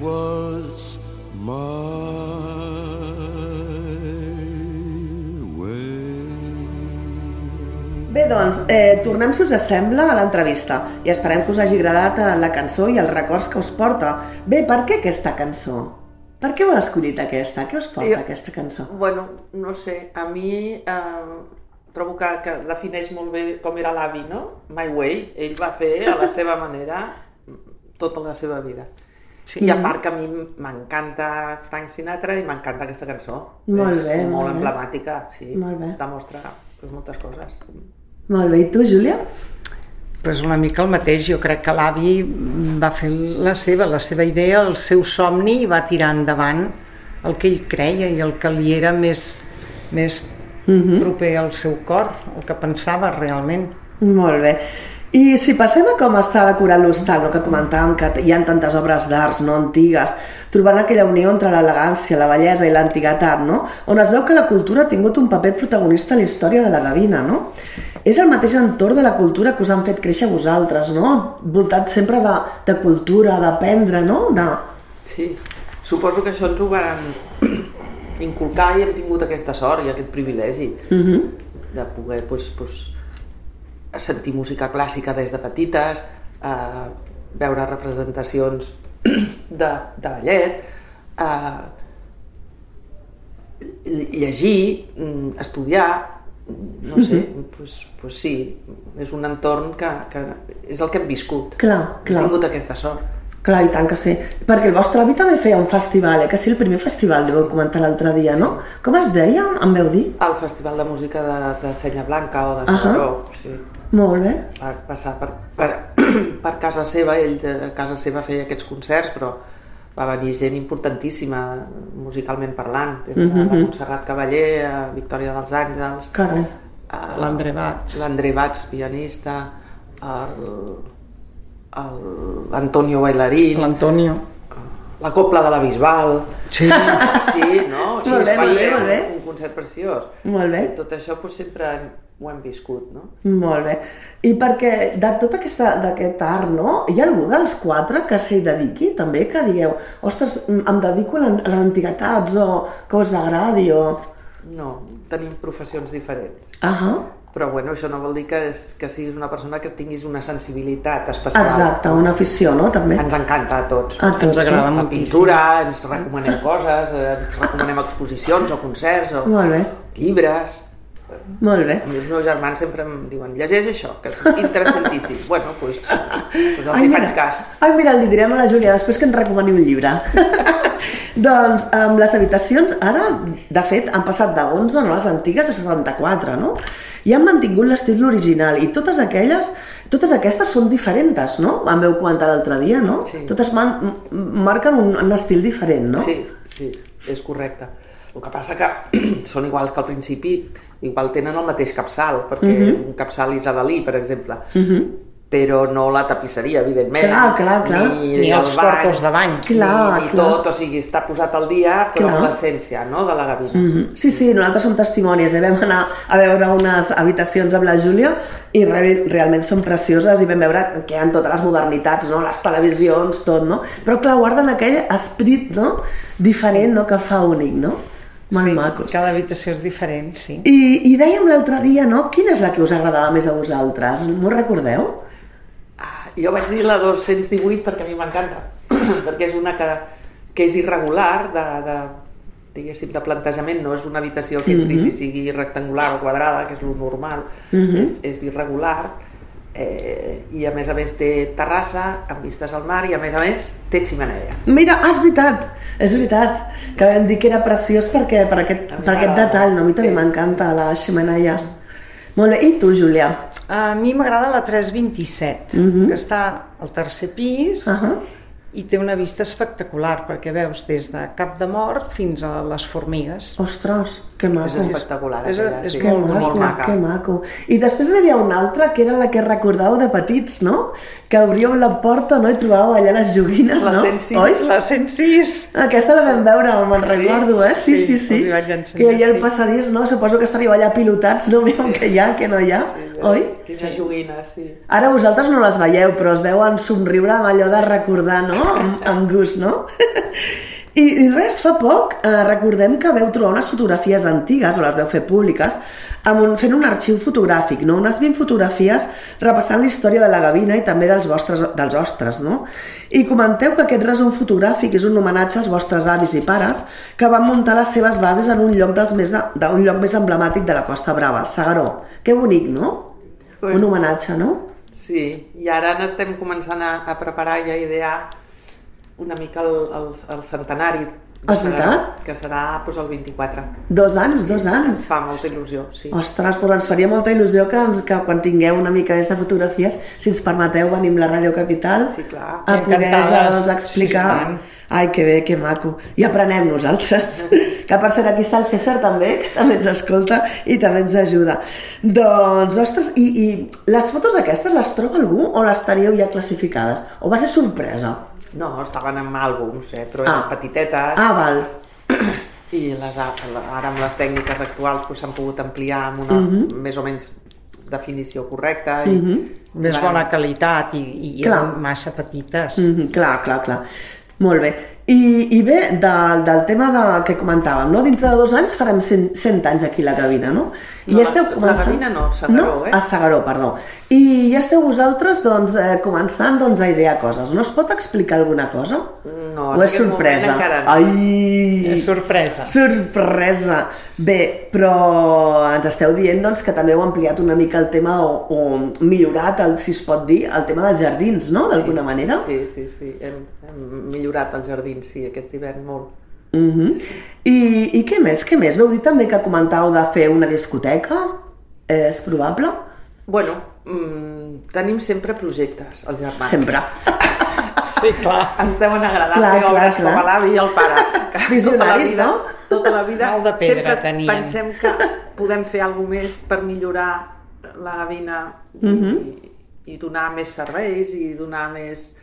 was my way. Bé, doncs, eh, tornem, si us sembla, a l'entrevista i esperem que us hagi agradat eh, la cançó i els records que us porta. Bé, per què aquesta cançó? Per què ho has escollit aquesta? Què us porta jo, aquesta cançó? Bueno, no sé, a mi eh, trobo que, que defineix molt bé com era l'avi, no? My Way. Ell va fer a la seva manera tota la seva vida. Sí. I a part que a mi m'encanta Frank Sinatra i m'encanta aquesta cançó. Molt és bé, molt, molt bé. emblemàtica, sí. Molt bé. Demostra pues, moltes coses. Molt bé, i tu, Júlia? Pues una mica el mateix, jo crec que l'avi va fer la seva, la seva idea, el seu somni i va tirar endavant el que ell creia i el que li era més, més proper al seu cor, el que pensava realment. Molt bé. I si passem a com està decorat l'hostal, no? que comentàvem que hi ha tantes obres d'arts no antigues, trobant aquella unió entre l'elegància, la bellesa i l'antiguitat, no? on es veu que la cultura ha tingut un paper protagonista en la història de la gavina. No? És el mateix entorn de la cultura que us han fet créixer vosaltres, no? voltat sempre de, de cultura, d'aprendre, no? De... Sí, suposo que això ens ho van inculcar i hem tingut aquesta sort i aquest privilegi Uh -huh. de poder pues, pues, sentir música clàssica des de petites, eh, veure representacions de, de ballet, eh, llegir, mm, estudiar, no sé, pues, pues sí, és un entorn que, que és el que hem viscut. Clar, clar. Hem tingut aquesta sort. Clar, i tant que sí. Perquè el vostre avi també feia un festival, eh? que sí, el primer festival, sí. vau comentar l'altre dia, no? Com es deia, em veu dir? al Festival de Música de, de Senya Blanca o de Ahà. Salvador, sí. Molt bé. va passar per, per, per casa seva, ell a casa seva feia aquests concerts, però va venir gent importantíssima musicalment parlant, uh -huh. la Montserrat Cavaller, a Victòria dels Àngels, Carai. a- L'André Bats. l'André Bats, pianista, el- el- l'Antonio Bailarín, L'Antonio. la Copla de la Bisbal, Sí. sí, no? Sí, Molt bé, molt bé, molt bé. Un, concert preciós. Molt bé. I tot això doncs, sempre ho hem viscut, no? Molt bé. I perquè de tot aquesta- d'aquest art, no? Hi ha algú dels quatre que s'hi dediqui també, que digueu, ostres, em dedico a les antiguitats o que us agradi o... No, tenim professions diferents. Ahà. Però bueno, això no vol dir que, és, que siguis una persona que tinguis una sensibilitat especial. Exacte, una afició, no? També. Ens encanta a tots. A tots, Ens agrada sí. La pintura, ens recomanem coses, eh, ens recomanem exposicions o concerts o Molt bé, llibres. Molt bé. Els meus germans sempre em diuen llegeix això, que és interessantíssim. bueno, doncs, pues, els hi mira. faig cas. Ai, mira, li direm a la Júlia després que ens recomani un llibre. doncs amb les habitacions, ara, de fet, han passat de 11, no les antigues, a 74, no? I han mantingut l'estil original i totes aquelles, totes aquestes són diferents, no? Em veu comentar l'altre dia, no? Sí. Totes man marquen un, un estil diferent, no? Sí, sí, és correcte. El que passa que són iguals que al principi, igual tenen el mateix capçal, perquè Mhm. és un capçal isabelí, per exemple, però no la tapisseria, evidentment, Clar, clar, clar. ni, Ni el els bany, portos de bany. Clar, ni, ni clar. tot, o sigui, està posat al dia, però Clar. amb l'essència no, de la gavina. Mhm. Sí, sí, nosaltres som testimonis, eh? vam anar a veure unes habitacions amb la Júlia i re realment són precioses i vam veure que hi ha totes les modernitats, no? les televisions, tot, no? Però clar, guarden aquell esprit no? diferent no? que fa únic, no? Molt sí, macos. Cada habitació és diferent, sí. I, I dèiem l'altre dia, no? Quina és la que us agradava més a vosaltres? M'ho recordeu? Ah, jo vaig dir la 218 perquè a mi m'encanta, perquè és una que, que és irregular, de, de, diguéssim, de plantejament, no és una habitació que entris i sigui rectangular o quadrada, que és lo normal, és, és irregular, eh, i a més a més té terrassa amb vistes al mar i a més a més té ximeneia. Mira, ah, és veritat, és veritat, que vam dir que era preciós perquè, per, aquest, per aquest detall, no? a mi també Sí. m'encanta les ximeneies. Molt bé, i tu, Júlia? A mi m'agrada la 327, Mhm. que està al tercer pis Ahà. I té una vista espectacular, perquè veus des de Cap de Mort fins a les formigues. Ostres, que maco. És espectacular, és- aquella, és sí. Que molt maco, molt maca. que maco. I després n'hi havia una altra que era la que recordàveu de petits, no? Que obríeu la porta no? i trobàveu allà les joguines, La no? 106. Oi? La 106! Aquesta la vam veure, me'n Sí? recordo, eh? Sí, sí, Sí, sí. vaig ensenyar, que hi havia el sí. passadís, no? Suposo que estaríeu allà pilotats, no? Veiem què hi ha, què no hi ha, oi? Quines joguines, sí. Ara vosaltres no les veieu, però es veuen somriure amb allò de recordar, no? Amb, amb gust, no? I, I res, fa poc, eh, recordem que veu trobar unes fotografies antigues, o les veu fer públiques, amb un, fent un arxiu fotogràfic, no? unes 20 fotografies repassant la història de la gavina i també dels vostres dels ostres. No? I comenteu que aquest resum fotogràfic és un homenatge als vostres avis i pares que van muntar les seves bases en un lloc, dels més, d'un lloc més emblemàtic de la Costa Brava, el Sagaró. Que bonic, no? Ui. Un homenatge, no? Sí, i ara n'estem començant a, a preparar i a idear una mica el, el, el centenari. és veritat? Que serà doncs, el 24. Dos anys, dos anys. Ens fa molta il·lusió, sí. Ostres, doncs ens faria molta il·lusió que, ens, que quan tingueu una mica més de fotografies, si ens permeteu, venim a la Ràdio Capital Sí, clar. a poder-nos explicar. Sí. Ai, que bé, que maco. I aprenem nosaltres. Que per cert, aquí està el César també, que també ens escolta i també ens ajuda. Doncs, ostres, i, i les fotos aquestes les troba algú o les teníeu ja classificades? O va ser sorpresa? No, estaven en àlbums, eh, però eren Ah. petitetes. Ah, val. I les, ara amb les tècniques actuals doncs, s'han pogut ampliar amb una Mhm. més o menys definició correcta. I, Més Clar. bona qualitat i, i Clar. massa petites. Mm -hmm, clar, clar, clar. Molt bé. I, i bé, del, del tema de, que comentàvem, no? dintre de dos anys farem 100, 100 anys aquí la Gavina, no? I No, ja esteu la- la començant... Gavina no, Sagaró, no? eh? A Sagaró, perdó. I ja esteu vosaltres doncs, eh, començant doncs, a idear coses. No es pot explicar alguna cosa? No, moment sorpresa? encara no. Ai! És sorpresa. Sorpresa! Bé, però ens esteu dient doncs, que també heu ampliat una mica el tema o, o millorat, el, si es pot dir, el tema dels jardins, no? D'alguna manera? Sí, sí, sí. Hem, hem millorat els jardins, sí, aquest hivern molt. Uh I, I què més? Què més? Veu dir també que comentàveu de fer una discoteca? És probable? Bueno, mm, tenim sempre projectes, els germans. Sempre. Sí, clar. Ens deuen agradar Clar, fer clar, obres clar. com a l'avi i el pare. que Visionaris, tota la vida, no? Tota la vida Mal de pedra sempre tenien. pensem que podem fer alguna més per millorar la gavina i, Mhm. i donar més serveis i donar més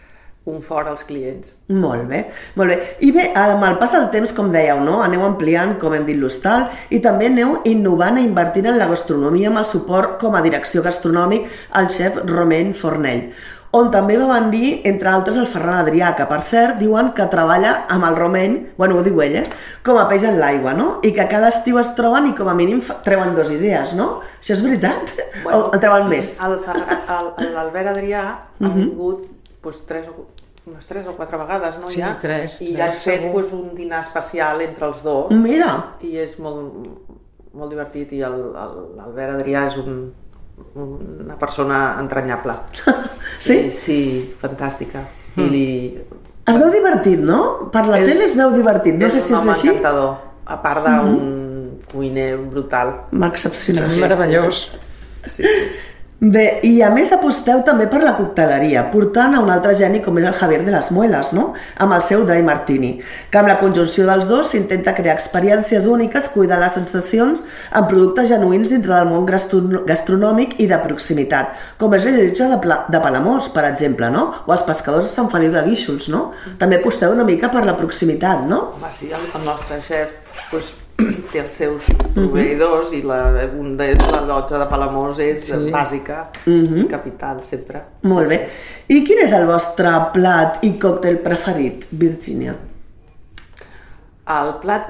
confort als clients. Molt bé, molt bé. I bé, amb el pas del temps, com dèieu, no? aneu ampliant, com hem dit, l'hostal i també aneu innovant i invertint en la gastronomia amb el suport com a direcció gastronòmic al xef Romain Fornell on també va venir, entre altres, el Ferran Adrià, que per cert diuen que treballa amb el Romain, bueno, ho diu ell, eh? com a peix en l'aigua, no? I que cada estiu es troben i com a mínim treuen dos idees, no? Això és veritat? o en treuen més? L'Albert Adrià Mhm. ha vingut doncs, tres o, unes tres o quatre vegades, no? Sí, ja? tres, I tres, ha fet segur. doncs, un dinar especial entre els dos Mira, i és molt, molt divertit i l'Albert Adrià és un, una persona entranyable. sí? I, sí, fantàstica. I li... Es veu divertit, no? Per la És- tele es veu divertit. No sé és si un és així. Mhm. encantador, a part d'un cuiner brutal. Excepcional. Meravellós. Sí, sí. Bé, i a més aposteu també per la cocteleria, portant a un altre geni com és el Javier de les Muelas, no? amb el seu Dry Martini, que amb la conjunció dels dos s'intenta crear experiències úniques, cuidar les sensacions amb productes genuïns dintre del món gastro- gastronòmic i de proximitat, com és la llotja de, Pla de Palamós, per exemple, no? o els pescadors de Sant Feliu de Guíxols. No? També aposteu una mica per la proximitat, no? Home, sí, el, el nostre xef doncs, té els seus proveïdors i la, un d'ells, la llotja de Palamós, és sí. bàsica i capital, sempre. Molt Sí, bé. I quin és el vostre plat i còctel preferit, Virgínia? El plat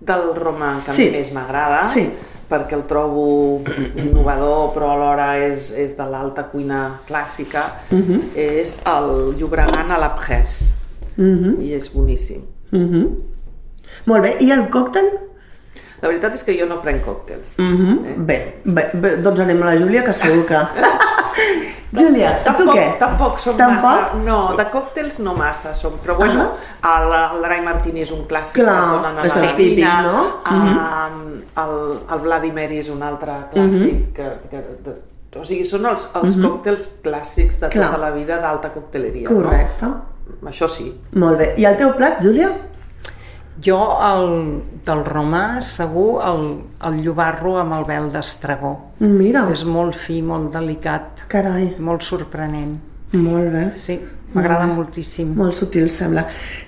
del romà que Sí. més m'agrada, Sí. perquè el trobo innovador però alhora és, és de l'alta cuina clàssica, Mhm. és el llobregan a la Presse. I és boníssim. Mhm. Molt bé, i el còctel? La veritat és que jo no prenc còctels. Mhm. Eh? Bé, bé, bé, doncs anem a la Júlia, que segur que... Júlia, tu Tampoc, què? tampoc som Tampoc? massa... No, de còctels no massa som, però bueno, el, el Dry Martini és un clàssic Clar, que es donen a la el típic, no? um, el, el Vladimir és un altre clàssic, que, que, de, o sigui, són els, els còctels clàssics de Clar. tota la vida d'alta cocteleria, Correcte. no? Això sí. Molt bé. I el teu plat, Júlia? Jo, el, del romà, segur, el, el llobarro amb el vel d'estragó. Mira, És molt fi, molt delicat, carai, molt sorprenent. molt bé. Sí, m'agrada moltíssim. Molt sutil, sembla.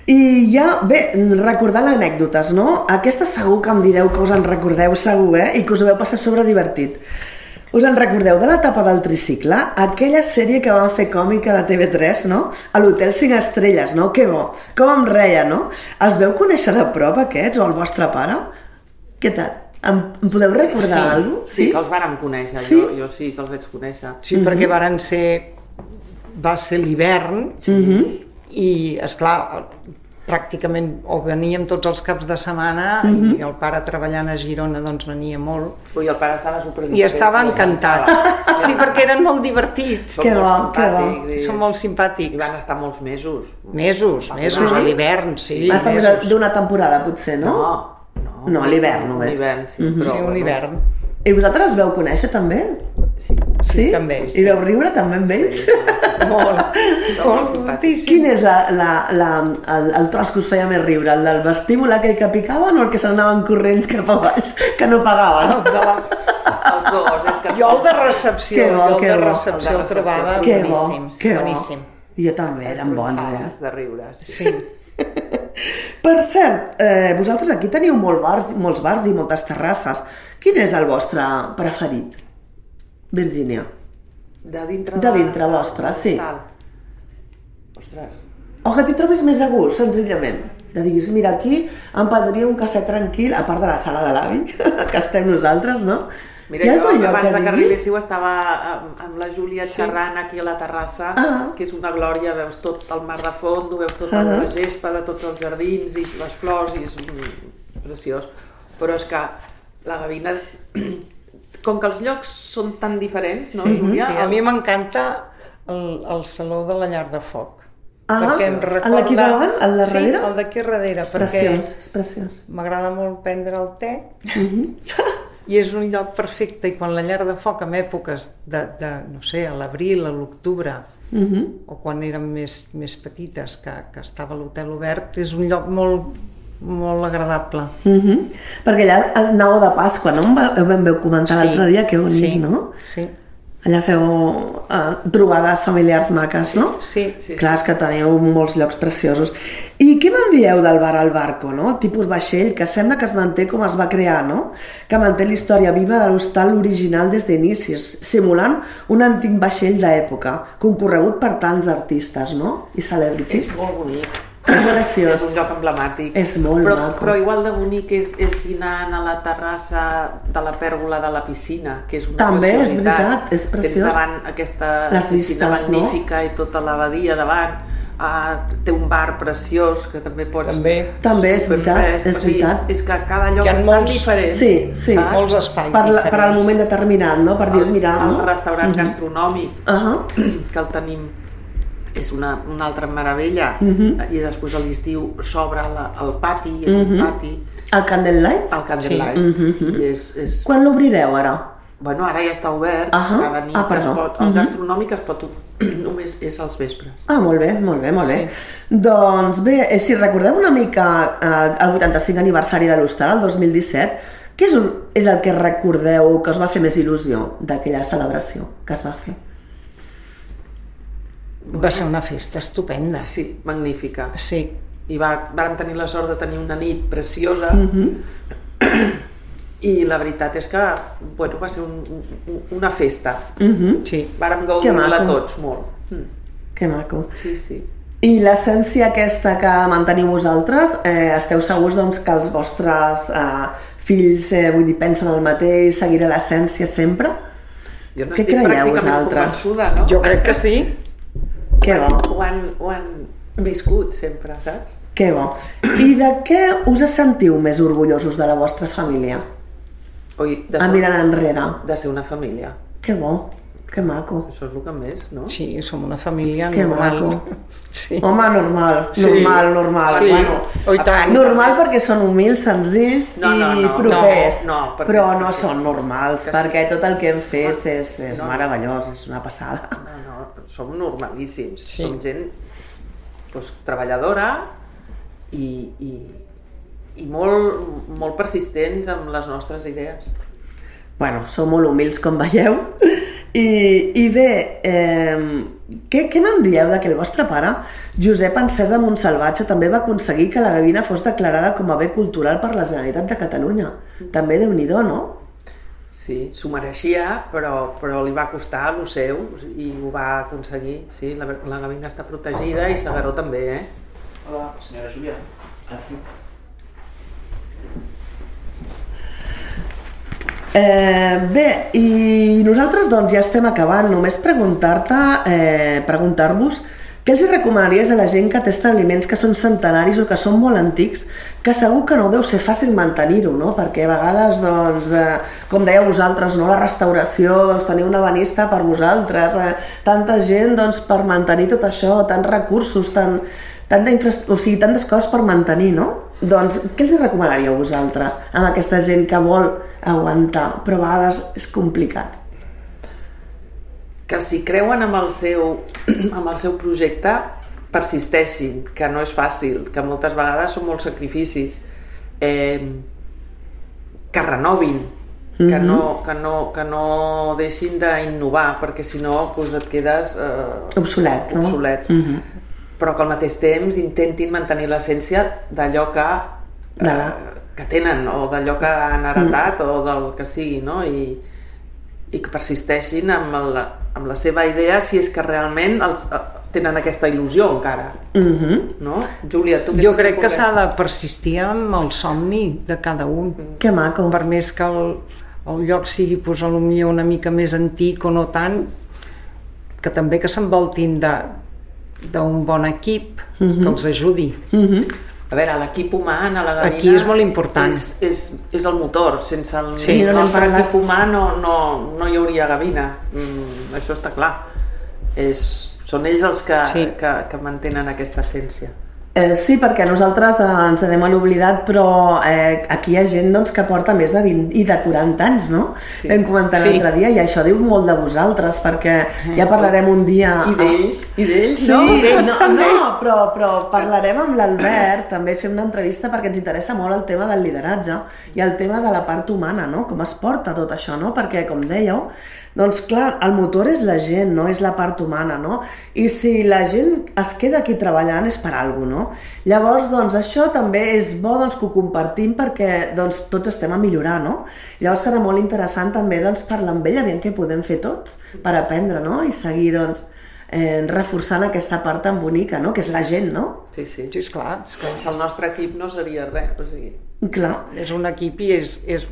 I ja, bé, recordant anècdotes, no? Aquesta segur que em direu que us en recordeu, segur, eh? I que us ho veu passar sobre divertit. Us en recordeu de l'etapa del tricicle? Aquella sèrie que van fer còmica de TV3, no? A l'Hotel 5 Estrelles, no? Que bo, com em reia, no? Els veu conèixer de prop aquests o el vostre pare? Què tal? Em, em podeu recordar sí, alguna cosa? Sí, que els vàrem conèixer, Sí? jo, jo sí que els vaig conèixer. Sí, perquè varen ser... va ser l'hivern i, és clar pràcticament o veníem tots els caps de setmana i el pare treballant a Girona doncs venia molt Ui, el pare estava super i estava encantat. Sí, perquè eren molt divertits. Que bo, que bo. Són molt simpàtics. I van estar molts mesos. Mesos, mesos, a l'hivern, sí, Va estar mesos. d'una temporada, potser, no? No, no. No, a l'hivern només. Un hivern, sí. Mhm. però, Sí, un hivern. I vosaltres els veu conèixer també? Sí. Sí? també, I sí. veu riure també amb ells? Sí, sí, sí. Molt, molt, moltíssim. Quin és la, la, la, el, el tros que us feia més riure? El del vestíbul aquell que picaven o el que s'anaven corrents cap a baix, que no pagaven? El de la... Els dos, és que... Jo el de recepció, Que bo, jo el que de bo. recepció el, El de trobava recepció. Que bo, boníssim, que bo. boníssim. Jo també, eren bons, eh? De riure, sí. Sí. Per cert, eh, vosaltres aquí teniu molt bars, molts bars i moltes terrasses. Quin és el vostre preferit? Virgínia. De dintre De dintre vostre, sí. Ostres. O que t'hi trobis més a gust, senzillament. De diguis, mira, aquí em prendria un cafè tranquil, a part de la sala de l'avi, que estem nosaltres, no? Mira, jo abans de que arribéssiu estava amb, amb la Júlia xerrant aquí a la terrassa, Ah. que és una glòria, veus tot el mar de fons, veus tota Ah. la gespa de tots els jardins i les flors, i és mm, preciós. Però és que la gavina, com que els llocs són tan diferents, no, Júlia? Sí, a mi m'encanta el, el saló de la llar de foc. Ah, perquè em el recorda... d'aquí davant, el de darrere? Sí, el d'aquí darrere, És preciós, és preciós. m'agrada molt prendre el te Mhm. i és un lloc perfecte i quan la llar de foc en èpoques de, de no sé, a l'abril, a l'octubre Mhm. o quan érem més, més petites que, que estava l'hotel obert, és un lloc molt, molt agradable. Mhm. Perquè allà anàveu de Pasqua, no? Em va- Em veu comentar l'altre dia, que bonic, sí, no? Sí, Allà feu uh, trobades familiars maques, no? sí. Sí, Clar, és que teniu molts llocs preciosos. I què me'n dieu del bar al barco, no? Tipus vaixell, que sembla que es manté com es va crear, no? Que manté la història viva de l'hostal original des d'inicis, simulant un antic vaixell d'època, concorregut per tants artistes, no? I celebrities. És molt bonic. És És preciós. un lloc emblemàtic. És molt però, maco. Però igual de bonic és, és dinant a la terrassa de la pèrgola de la piscina, que és una També, és veritat, és preciós. Tens davant aquesta Les piscina vistes, no? magnífica i tota l'abadia davant. Ah, té un bar preciós que també pots... També. També, és veritat, superfresc. és veritat. és que cada lloc és tan diferent. Sí, sí. saps? Molts espais Per, la, per al moment determinat, no? Per dir, mira... el no? restaurant gastronòmic Uh -huh. que el tenim és una, una altra meravella Mhm. i després a l'estiu s'obre el pati, és un pati El Candlelight? el Candlelight Mhm. i és, és... Quan l'obrireu, ara? Bueno, ara ja està obert, Ahà. cada nit Ah, perdó. es pot, el gastronòmic es pot només és als vespres. Ah, molt bé, molt bé, molt bé. Doncs bé, eh, si recordeu una mica eh, el 85 aniversari de l'Hostal, el 2017, què és, un, és el que recordeu que us va fer més il·lusió d'aquella celebració que es va fer? Va ser una festa estupenda. Sí, magnífica. Sí, I va, vàrem tenir la sort de tenir una nit preciosa Mhm. i la veritat és que bueno, va ser un, un, una festa. Mhm. sí. Vàrem gaudir-la maco. tots molt. Mm. Que maco. Sí, sí. I l'essència aquesta que manteniu vosaltres, eh, esteu segurs doncs, que els vostres eh, fills eh, vull dir, pensen el mateix, seguirà l'essència sempre? Jo no Què estic creieu pràcticament vosaltres? convençuda, no? Jo crec que sí. Que bo, Ho han, ho han viscut sempre, saps? que bo. I de què us sentiu més orgullosos de la vostra família? Oi, de Ah, ser, mirant enrere. de ser una família. Que bo, que maco. Això és el que més, no? Sí, som una família Que normal. maco. Sí. Home, normal, Sí. normal, normal. Sí. Bueno, Oh, i tant. normal perquè són humils, senzills No, no, i no, propers, no, no, perquè- però no són normals, Que sí. perquè tot el que hem fet és, és No, no. meravellós, és una passada. No, no, som normalíssims. Sí. Som gent doncs, treballadora i, i, i molt, molt persistents amb les nostres idees. Bueno, sou molt humils, com veieu. I, i bé, eh, què, què me'n dieu de que el vostre pare, Josep Encesa Montsalvatge, també va aconseguir que la gavina fos declarada com a bé cultural per la Generalitat de Catalunya? També déu nhi no? Sí, s'ho mereixia, però, però li va costar el seu i ho va aconseguir. Sí, la, la Gavina està protegida i Segaró també, eh? Hola, senyora Júlia. Aquí. Eh, bé, i nosaltres doncs ja estem acabant. Només preguntar-te, eh, preguntar-vos què els recomanaries a la gent que té establiments que són centenaris o que són molt antics, que segur que no deu ser fàcil mantenir-ho, no? Perquè a vegades, doncs, eh, com dèieu vosaltres, no? la restauració, doncs teniu una banista per vosaltres, eh, tanta gent doncs, per mantenir tot això, tants recursos, tant, infra... o sigui, tantes coses per mantenir, no? Doncs què els recomanaríeu vosaltres amb aquesta gent que vol aguantar, però a vegades és complicat? Que si creuen amb el seu, amb el seu projecte persisteixin, que no és fàcil, que moltes vegades són molts sacrificis, eh, que renovin, que, Mhm. no, que, no, que no deixin d'innovar, perquè si no doncs et quedes eh, Obsolet, no? obsolet. Mhm. Però que al mateix temps intentin mantenir l'essència d'allò que, De la- eh, que tenen, o d'allò que han heretat, o del que sigui, no? I, i que persisteixin amb la, amb la seva idea si és que realment els, eh, tenen aquesta il·lusió encara, Mhm. no? Júlia, tu Jo crec que s'ha de persistir amb el somni de cada un. Que maco. Per més que el, el lloc sigui pues, potser una mica més antic o no tant, que també que s'envoltin de- d'un bon equip que els ajudi. Mhm. A veure, l'equip humà a la Gavina... Aquí és molt important. És, és, és el motor. Sense el Sí, no nostre parlat. equip humà no, no, no hi hauria Gavina. Mm, això està clar. És, són ells els que, Sí. que, que mantenen aquesta essència. Eh, sí, perquè nosaltres eh, ens anem a l'oblidat, però eh, aquí hi ha gent doncs, que porta més de 20 i de 40 anys, no? Sí. Vam comentar Sí. l'altre dia i això diu molt de vosaltres, perquè ja parlarem un dia... I d'ells, i d'ells, Sí, no? no, no, però, però parlarem amb l'Albert, també fer una entrevista perquè ens interessa molt el tema del lideratge i el tema de la part humana, no? Com es porta tot això, no? Perquè, com dèieu, doncs clar, el motor és la gent, no? És la part humana, no? I si la gent es queda aquí treballant és per alguna cosa, no? Llavors, doncs, això també és bo doncs, que ho compartim perquè doncs, tots estem a millorar, no? Llavors serà molt interessant també doncs, parlar amb ell, aviam què podem fer tots per aprendre, no? I seguir, doncs, eh, reforçant aquesta part tan bonica, no? que és la gent, no? Sí, sí. Sí, esclar, esclar. Sense el nostre equip no seria res. O sigui, Clar. És un equip i és, és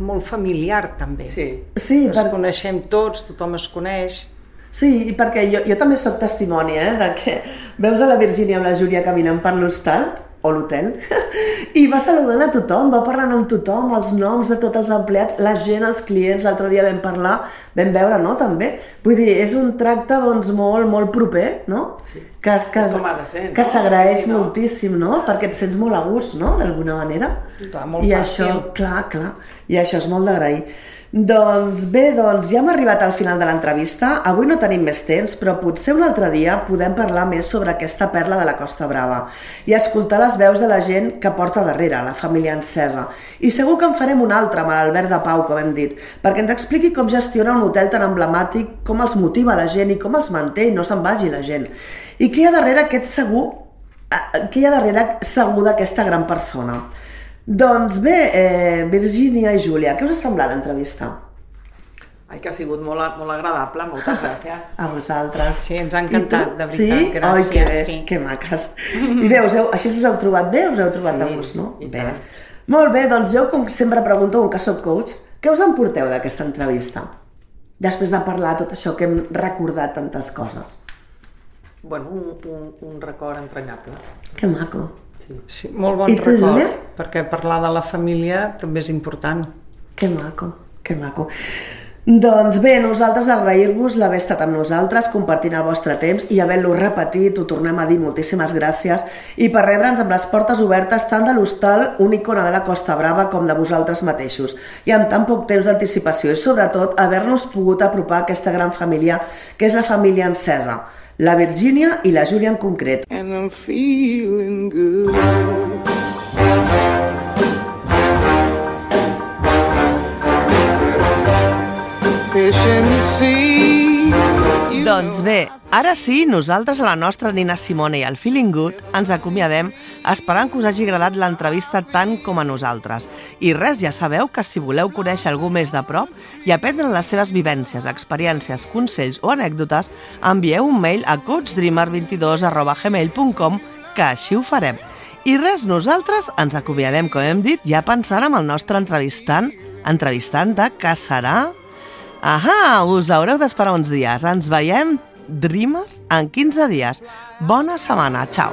molt familiar també. sí. Sí, Ens per... coneixem tots, tothom es coneix. Sí, i perquè jo, jo també sóc testimoni, eh, de que veus a la Virgínia amb la Júlia caminant per l'hostal, o l'hotel, i va saludant a tothom, va parlant amb tothom, els noms de tots els empleats, la gent, els clients, l'altre dia vam parlar, vam veure, no?, també. Vull dir, és un tracte, doncs, molt, molt proper, no? Sí. Que, que, És com ha de ser, no? que s'agraeix Sí, no? moltíssim, no? Perquè et sents molt a gust, no?, d'alguna manera. Clar, molt I fàcil. això, clar, clar, i això és molt d'agrair. Doncs bé, doncs ja hem arribat al final de l'entrevista. Avui no tenim més temps, però potser un altre dia podem parlar més sobre aquesta perla de la Costa Brava i escoltar les veus de la gent que porta darrere, la família encesa. I segur que en farem un altre amb l'Albert de Pau, com hem dit, perquè ens expliqui com gestiona un hotel tan emblemàtic, com els motiva la gent i com els manté i no se'n vagi la gent. I què hi ha darrere aquest segur eh, què hi ha darrere segur d'aquesta gran persona? Doncs bé, eh, Virgínia i Júlia, què us ha semblat l'entrevista? Ai, que ha sigut molt, molt agradable, moltes gràcies. A vosaltres. Sí, ens ha encantat, de sí? veritat, Ai, que gràcies, bé, sí. que maques. I bé, us heu, així us heu trobat bé? Us heu trobat Sí, a gust, no? i bé. tant. Molt bé, doncs jo, com sempre pregunto, un que soc coach, què us en porteu d'aquesta entrevista? Després de parlar tot això que hem recordat tantes coses. Bueno, un, un, un record entranyable. Que maco. Sí. Sí, molt bon I tu, record, Júlia? perquè parlar de la família també és important. Que maco, que maco. Doncs bé, nosaltres agrair-vos l'haver estat amb nosaltres, compartint el vostre temps i havent-lo repetit, ho tornem a dir, moltíssimes gràcies, i per rebre'ns amb les portes obertes tant de l'hostal, una icona de la Costa Brava, com de vosaltres mateixos, i amb tan poc temps d'anticipació, i sobretot haver-nos pogut apropar a aquesta gran família, que és la família encesa, la Virgínia i la Júlia en concret. and I'm feeling good. Fish in the sea. Doncs bé, ara sí, nosaltres a la nostra Nina Simone i al Feeling Good ens acomiadem esperant que us hagi agradat l'entrevista tant com a nosaltres. I res, ja sabeu que si voleu conèixer algú més de prop i aprendre les seves vivències, experiències, consells o anècdotes, envieu un mail a coachdreamer22 que així ho farem. I res, nosaltres ens acomiadem, com hem dit, ja pensant amb el nostre entrevistant, entrevistant de que serà Ahà, us haureu d'esperar uns dies. Ens veiem, Dreamers, en 15 dies. Bona setmana, ciao.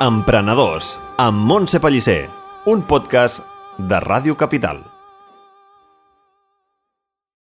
Emprenedors, amb Montse Pellicer, un podcast de Ràdio Capital.